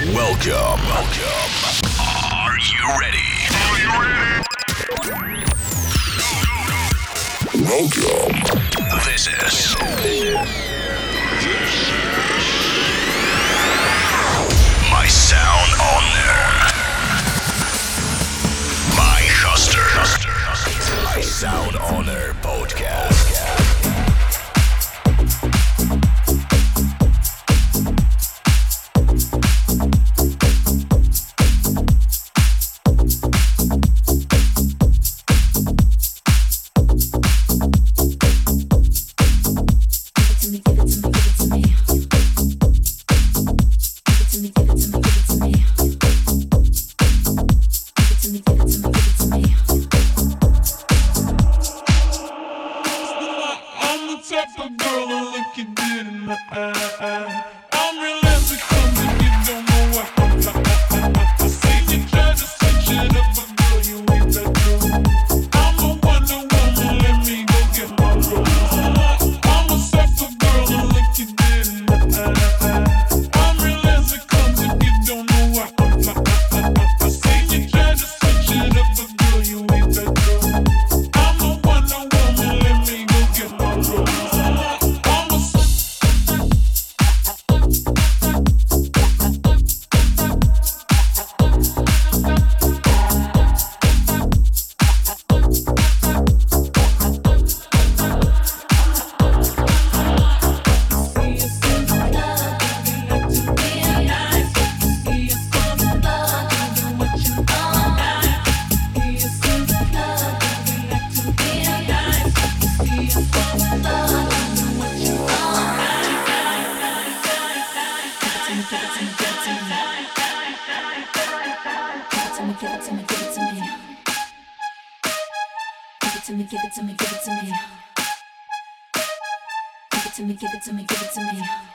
Welcome. Welcome. Are you ready? Are you ready? Welcome. This is. My sound on there. My Huster. My sound on air podcast. it to me, give it to me. Give it to me, give it to me, give it to me.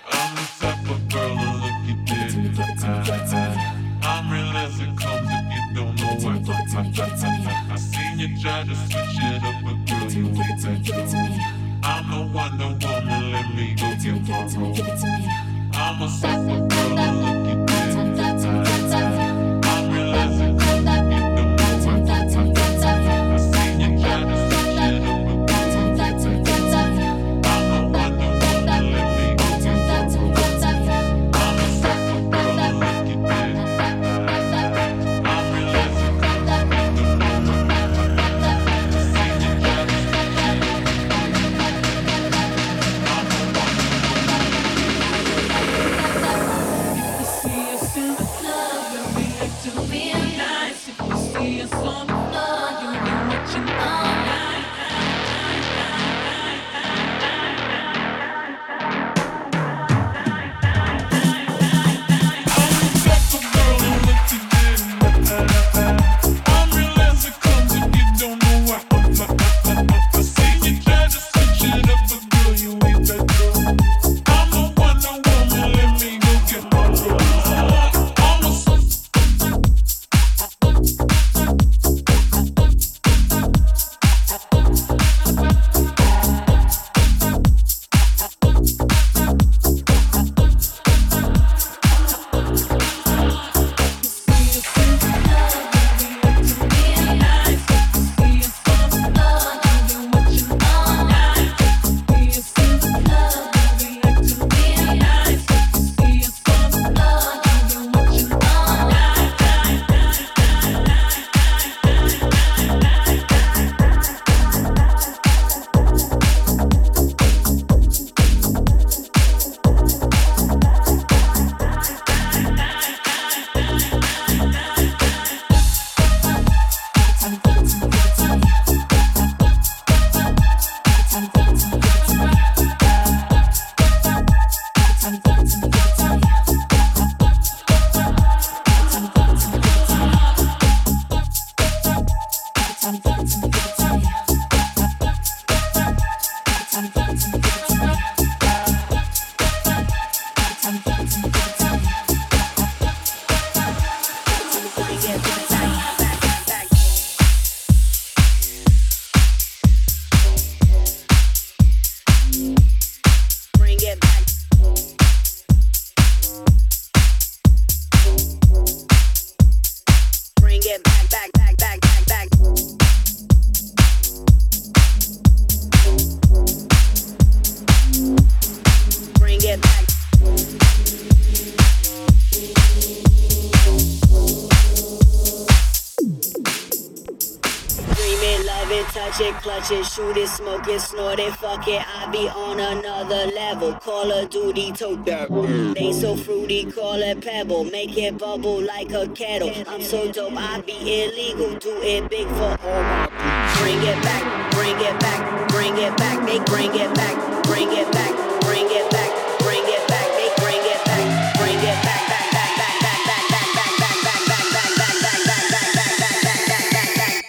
Call of Duty, tote that. They so fruity, call it pebble. Make it bubble like a kettle. I'm so dope, I be illegal. Do it big for all my. Bring it back, bring it back, bring it back. They bring it back, bring it back, bring it back, bring it back. They bring it back, bring it back, back, back, back, back, back, back, back, back, back, back, back, back, back, back, back, back.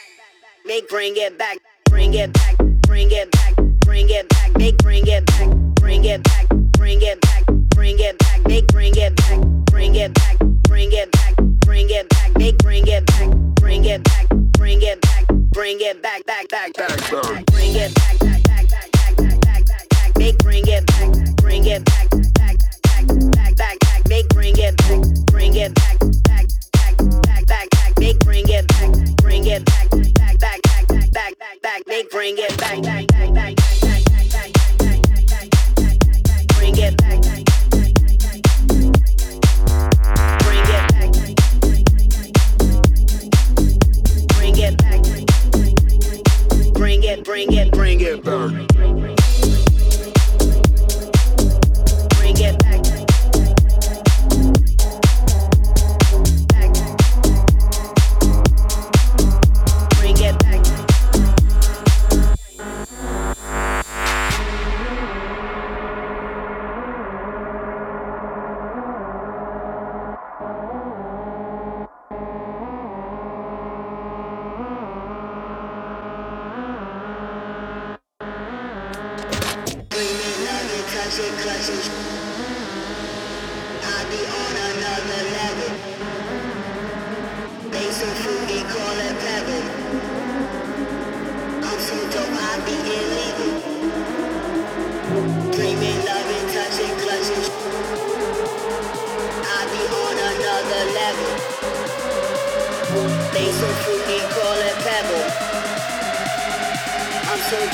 They bring it back, bring it back, bring it back, bring it back. They bring it back, bring it back, bring it back, bring it back. They bring it back, bring it back, bring it back, bring it back. They bring it back, bring it back, bring it back, bring it back, back, back, back. Bring it back, back, back, back, back, back, back, back, back. They bring it back, bring it back, back, back, back, back, back. They bring it back, bring it back, back, back, back, back, back. They bring it back, bring it back, back, back, back, back, back, back. They bring it back, back, back, back, Bring it back, bring it bring it back,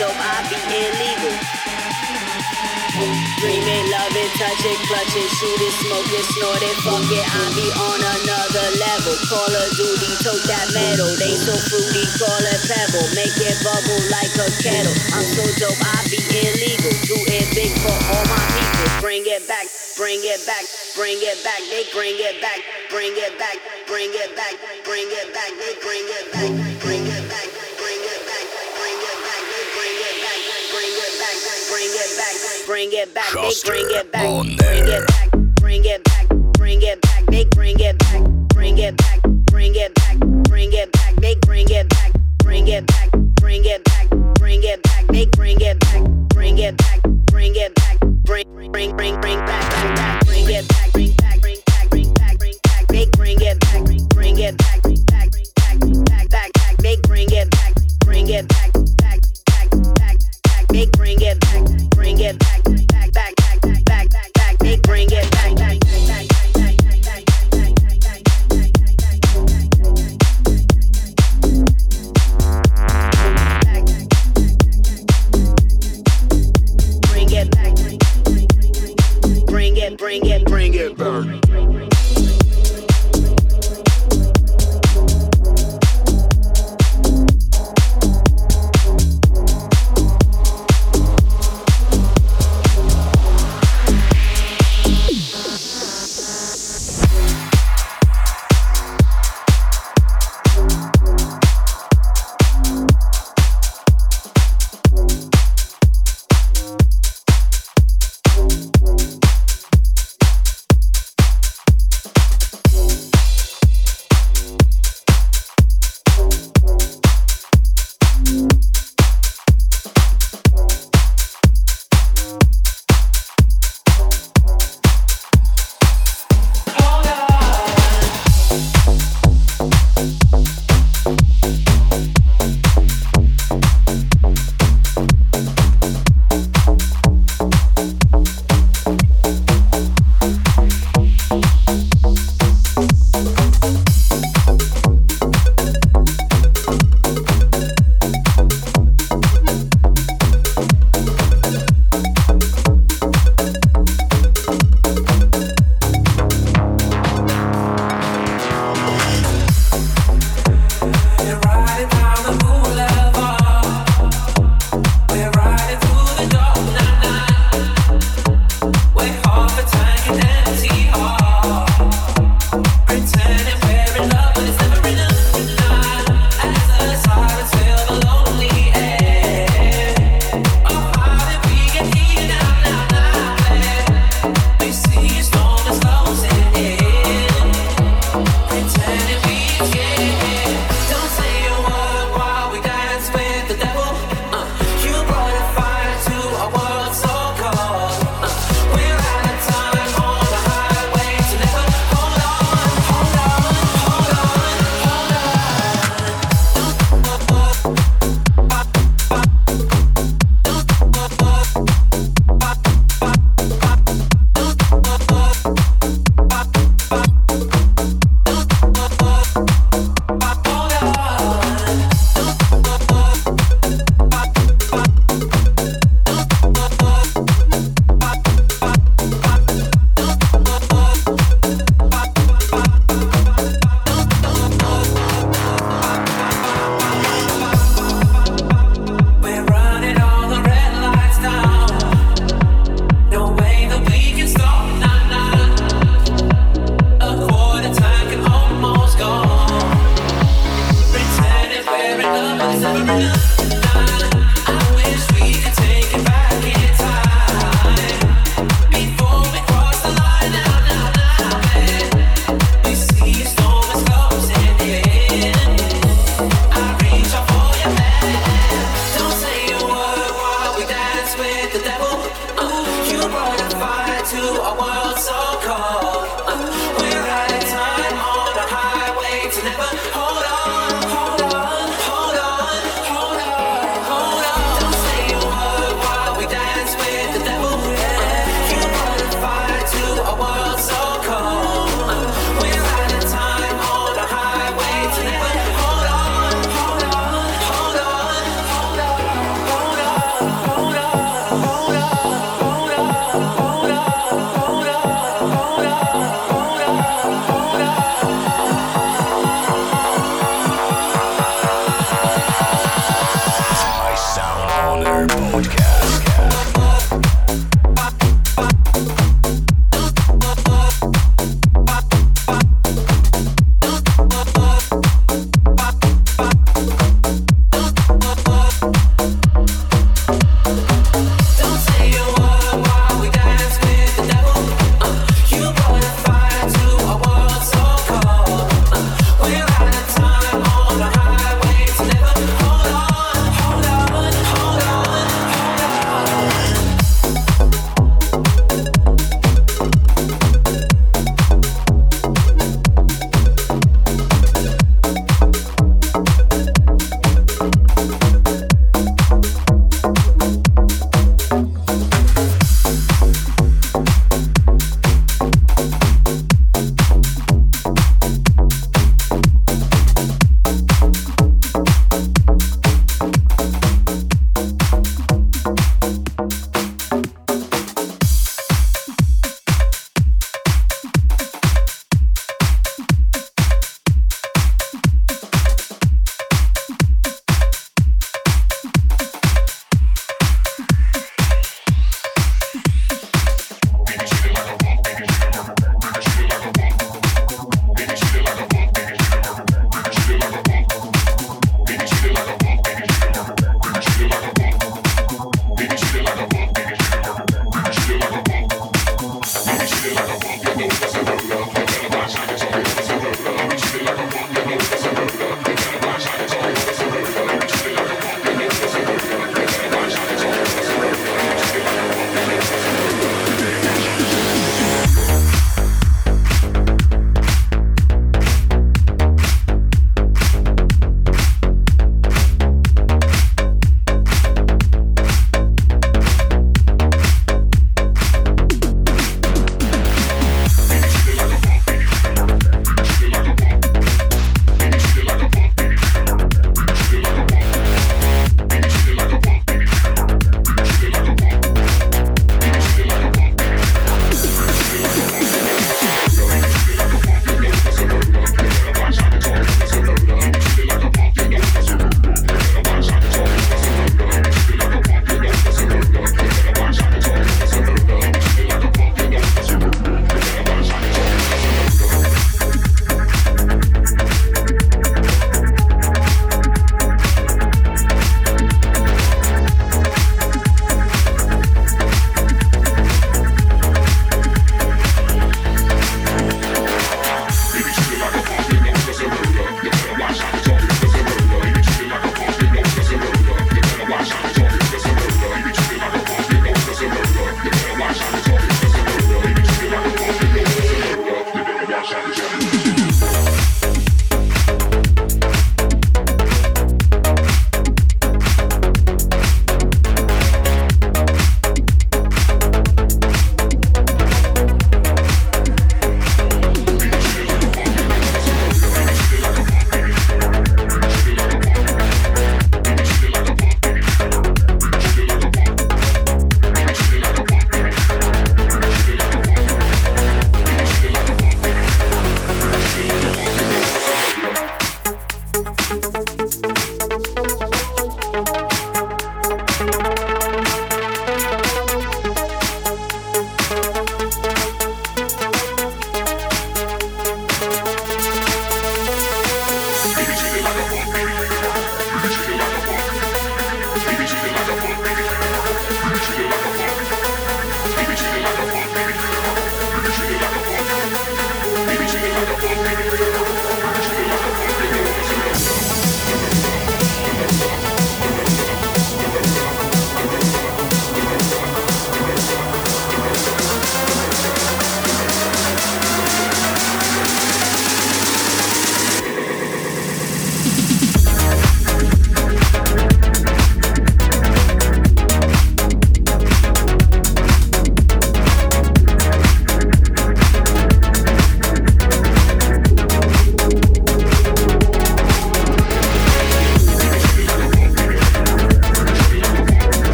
dope, I be illegal. Dream it, love it, touch it, clutch it, shoot it, smoke it, snort it, fuck it. I be on another level. Call of Duty, tote that metal. They so fruity, call it pebble. Make it bubble like a kettle. I'm so dope, I be illegal. Do it big for all my people. Bring it back, bring it back, bring it back. They bring it back, bring it back, bring it back, bring it back. They bring it back, back, bring it back. They bring it back, bring it back, bring it back, bring it back. They bring it back, bring it back, bring it back, bring it back. They bring it back, bring it back, bring it back, bring it back. They bring it back, bring it back, bring it back, bring bring bring bring back back back.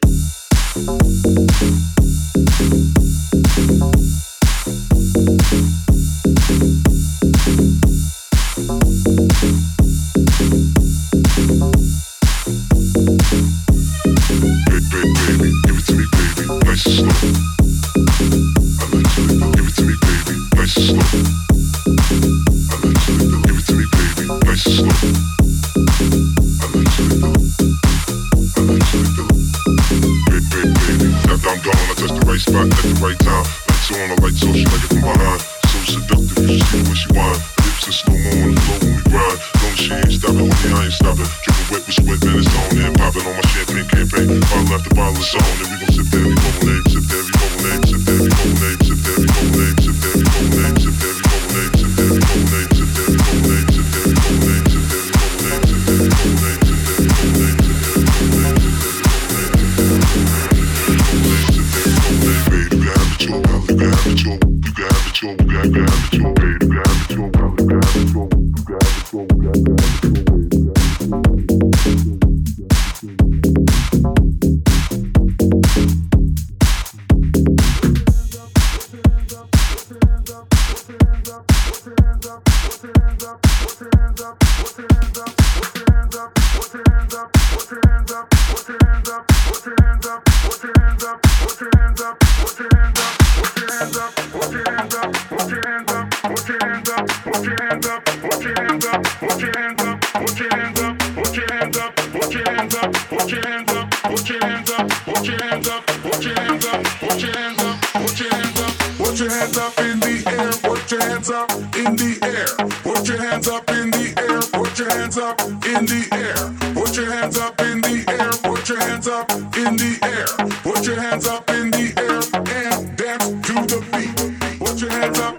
Thank you hands up in the air and dance to the beat. Put your hands up.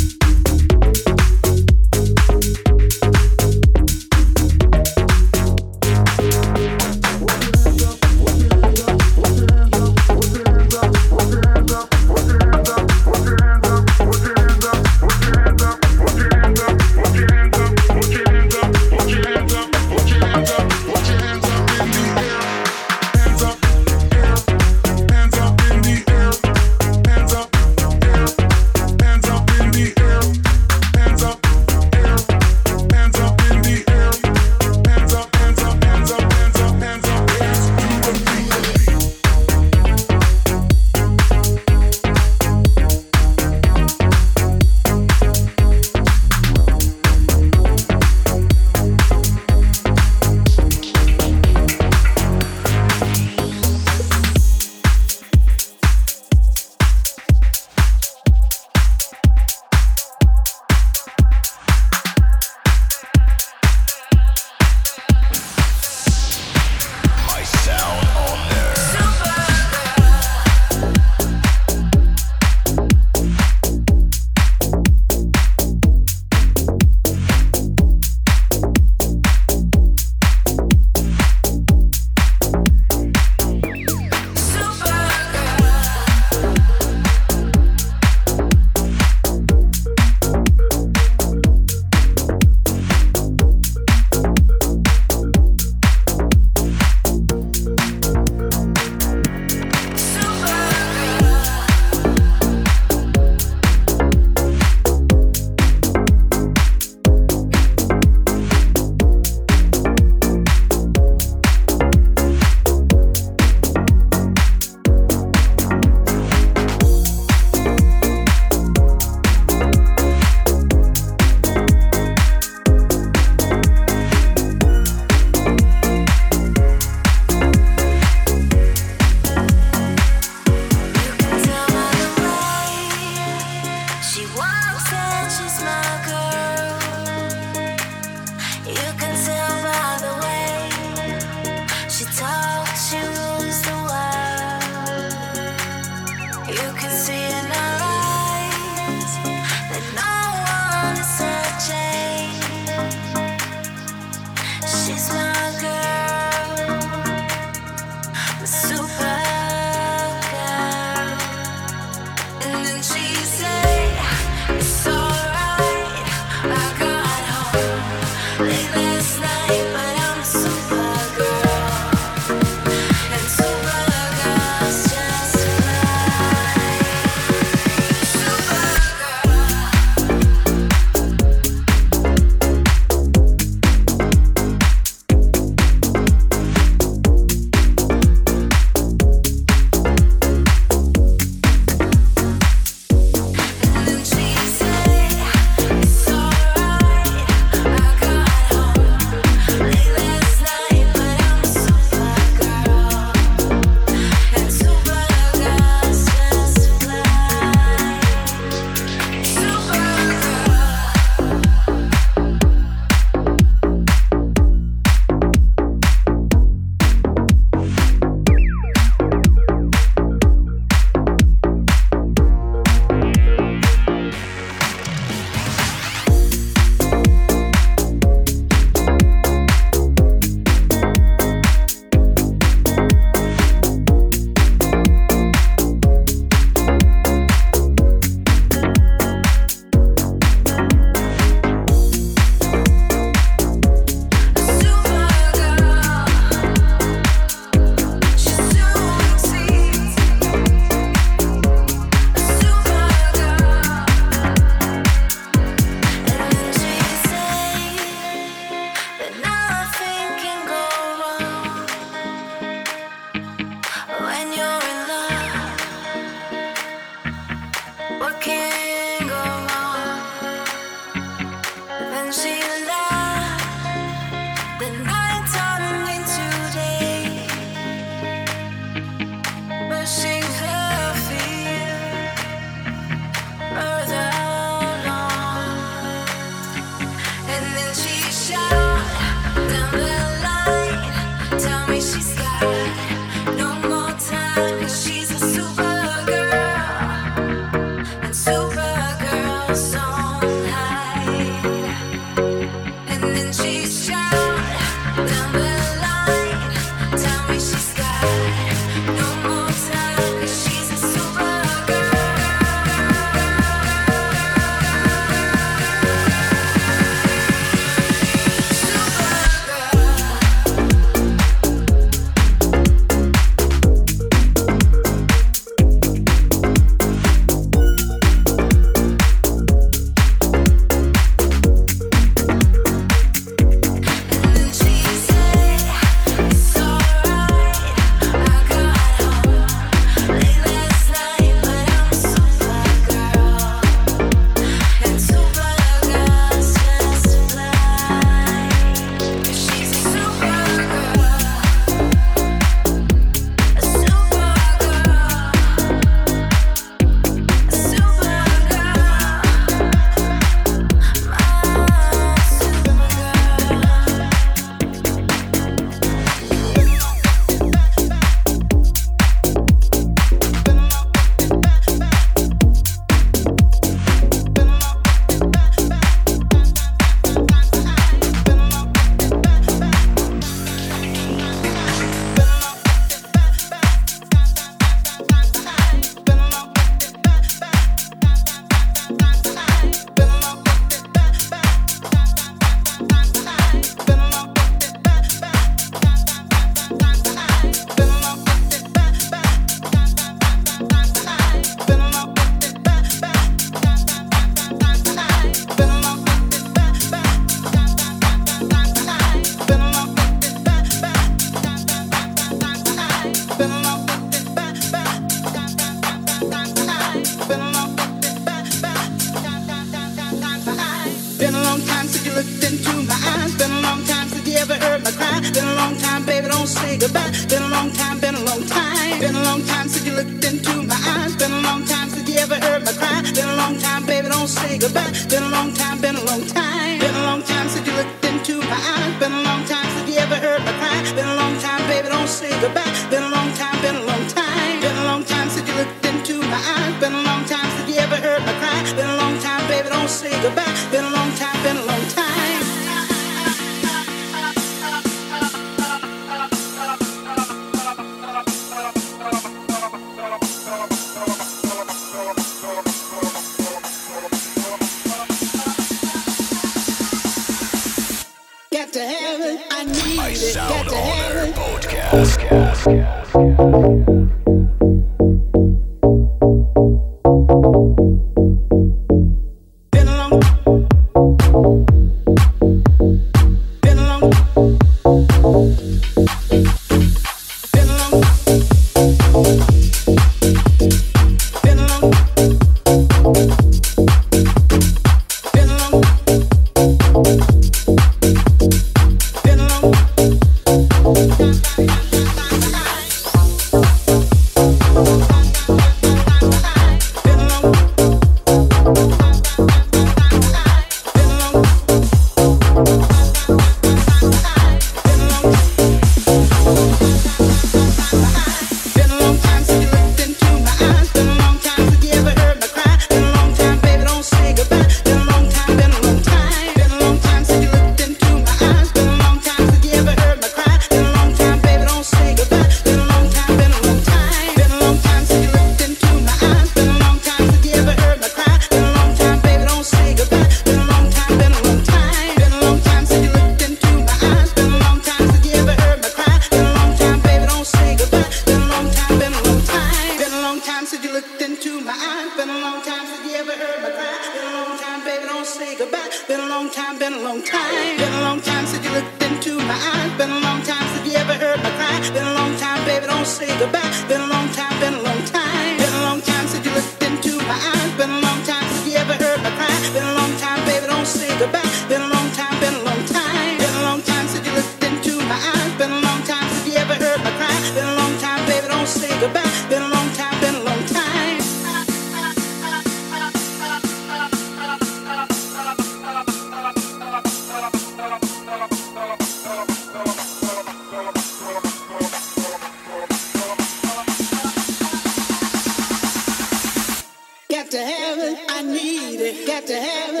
got to have it.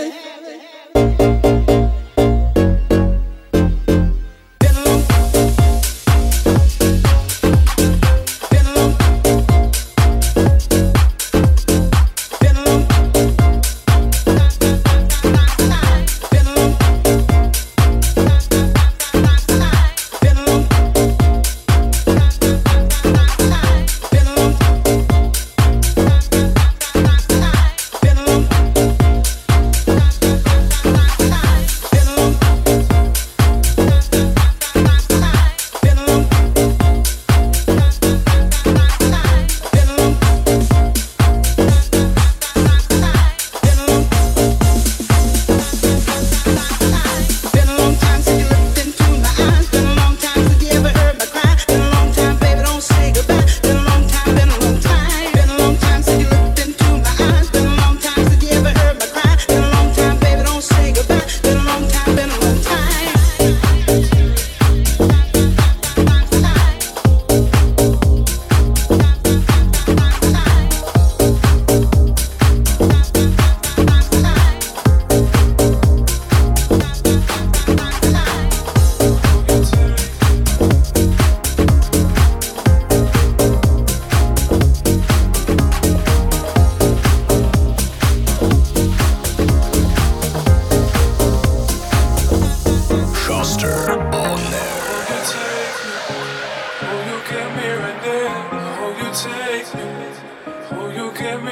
get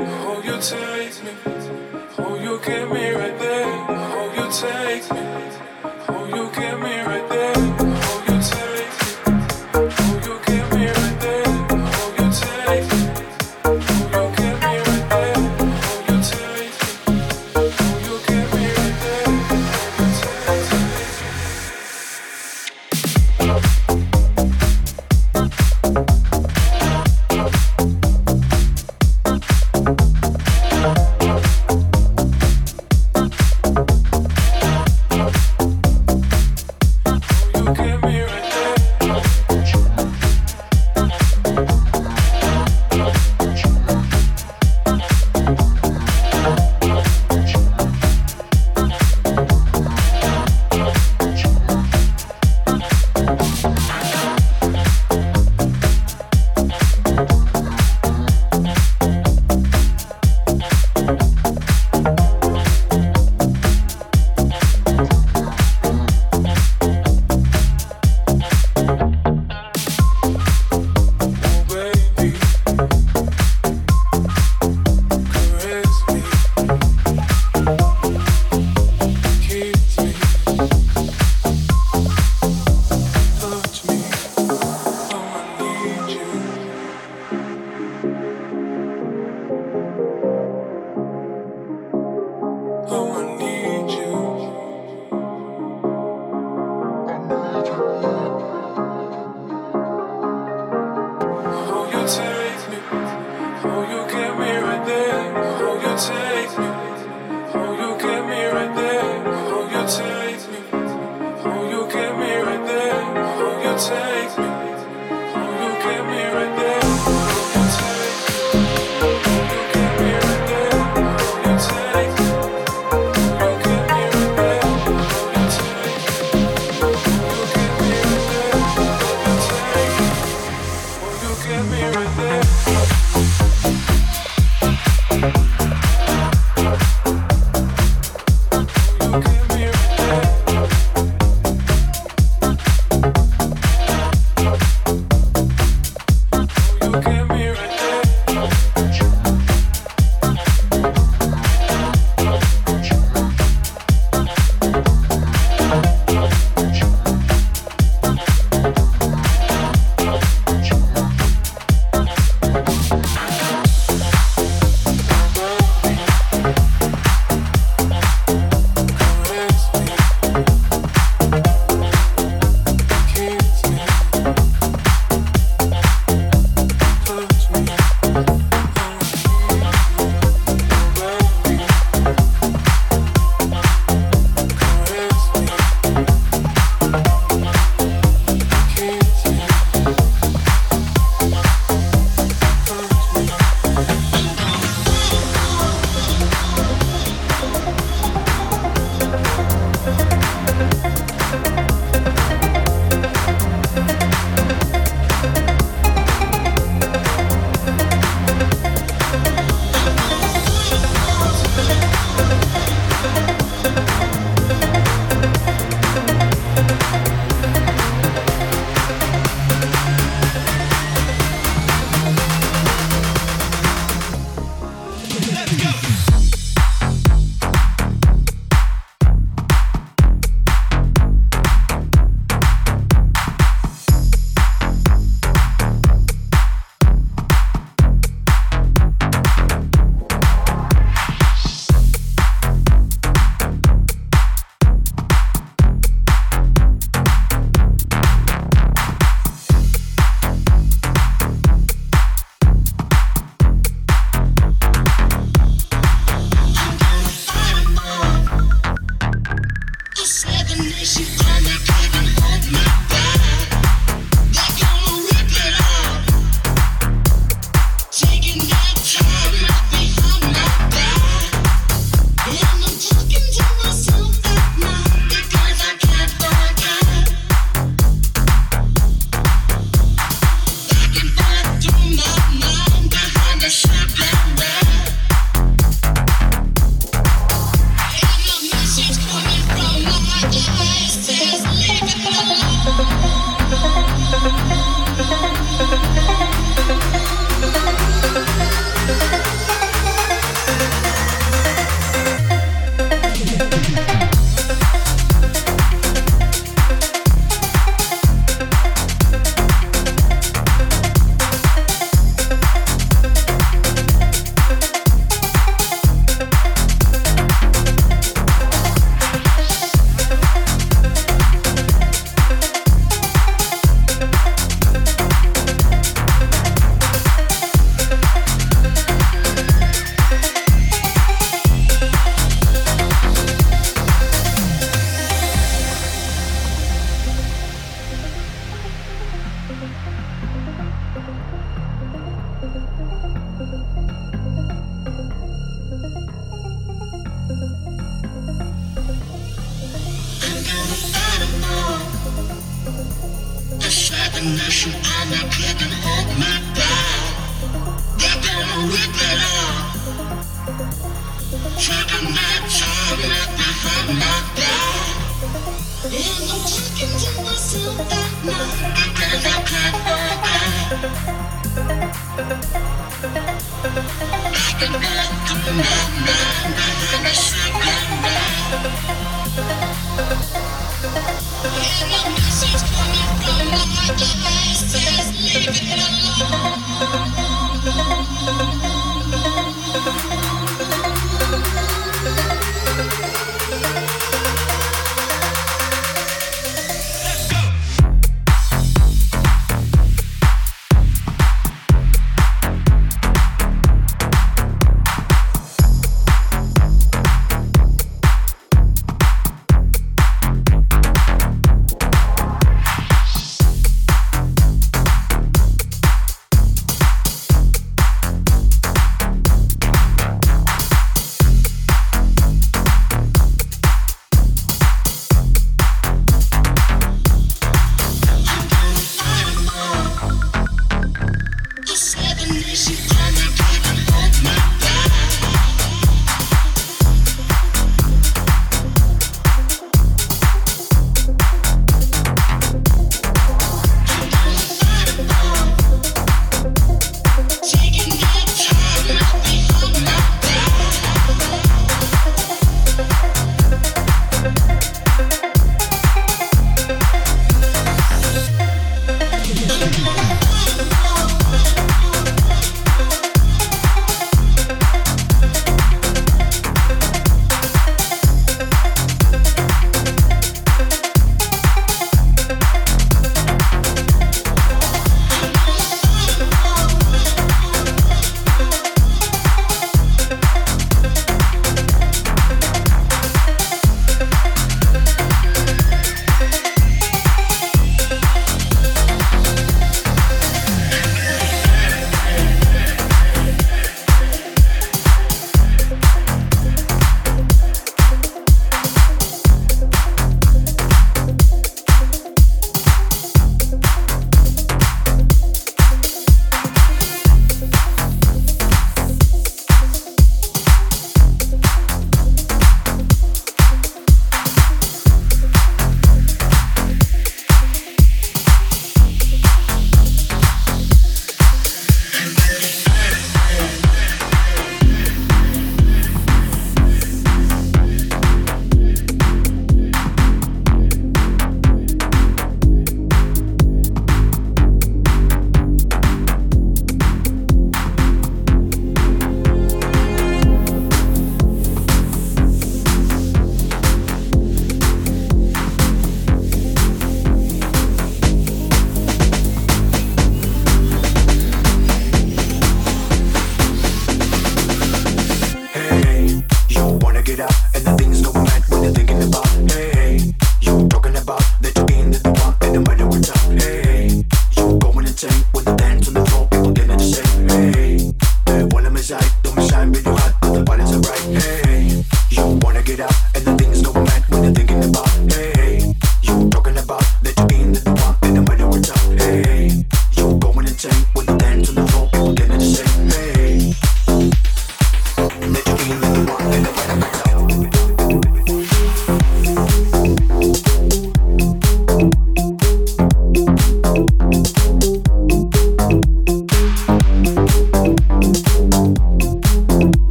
oh, you take me. You me right there. You. Oh, you get oh, me oh, right there.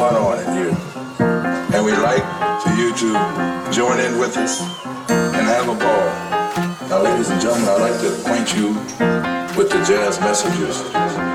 Pot on in here. And we'd like for you to join in with us and have a ball. Now, ladies and gentlemen, I'd like to acquaint you with the jazz messengers.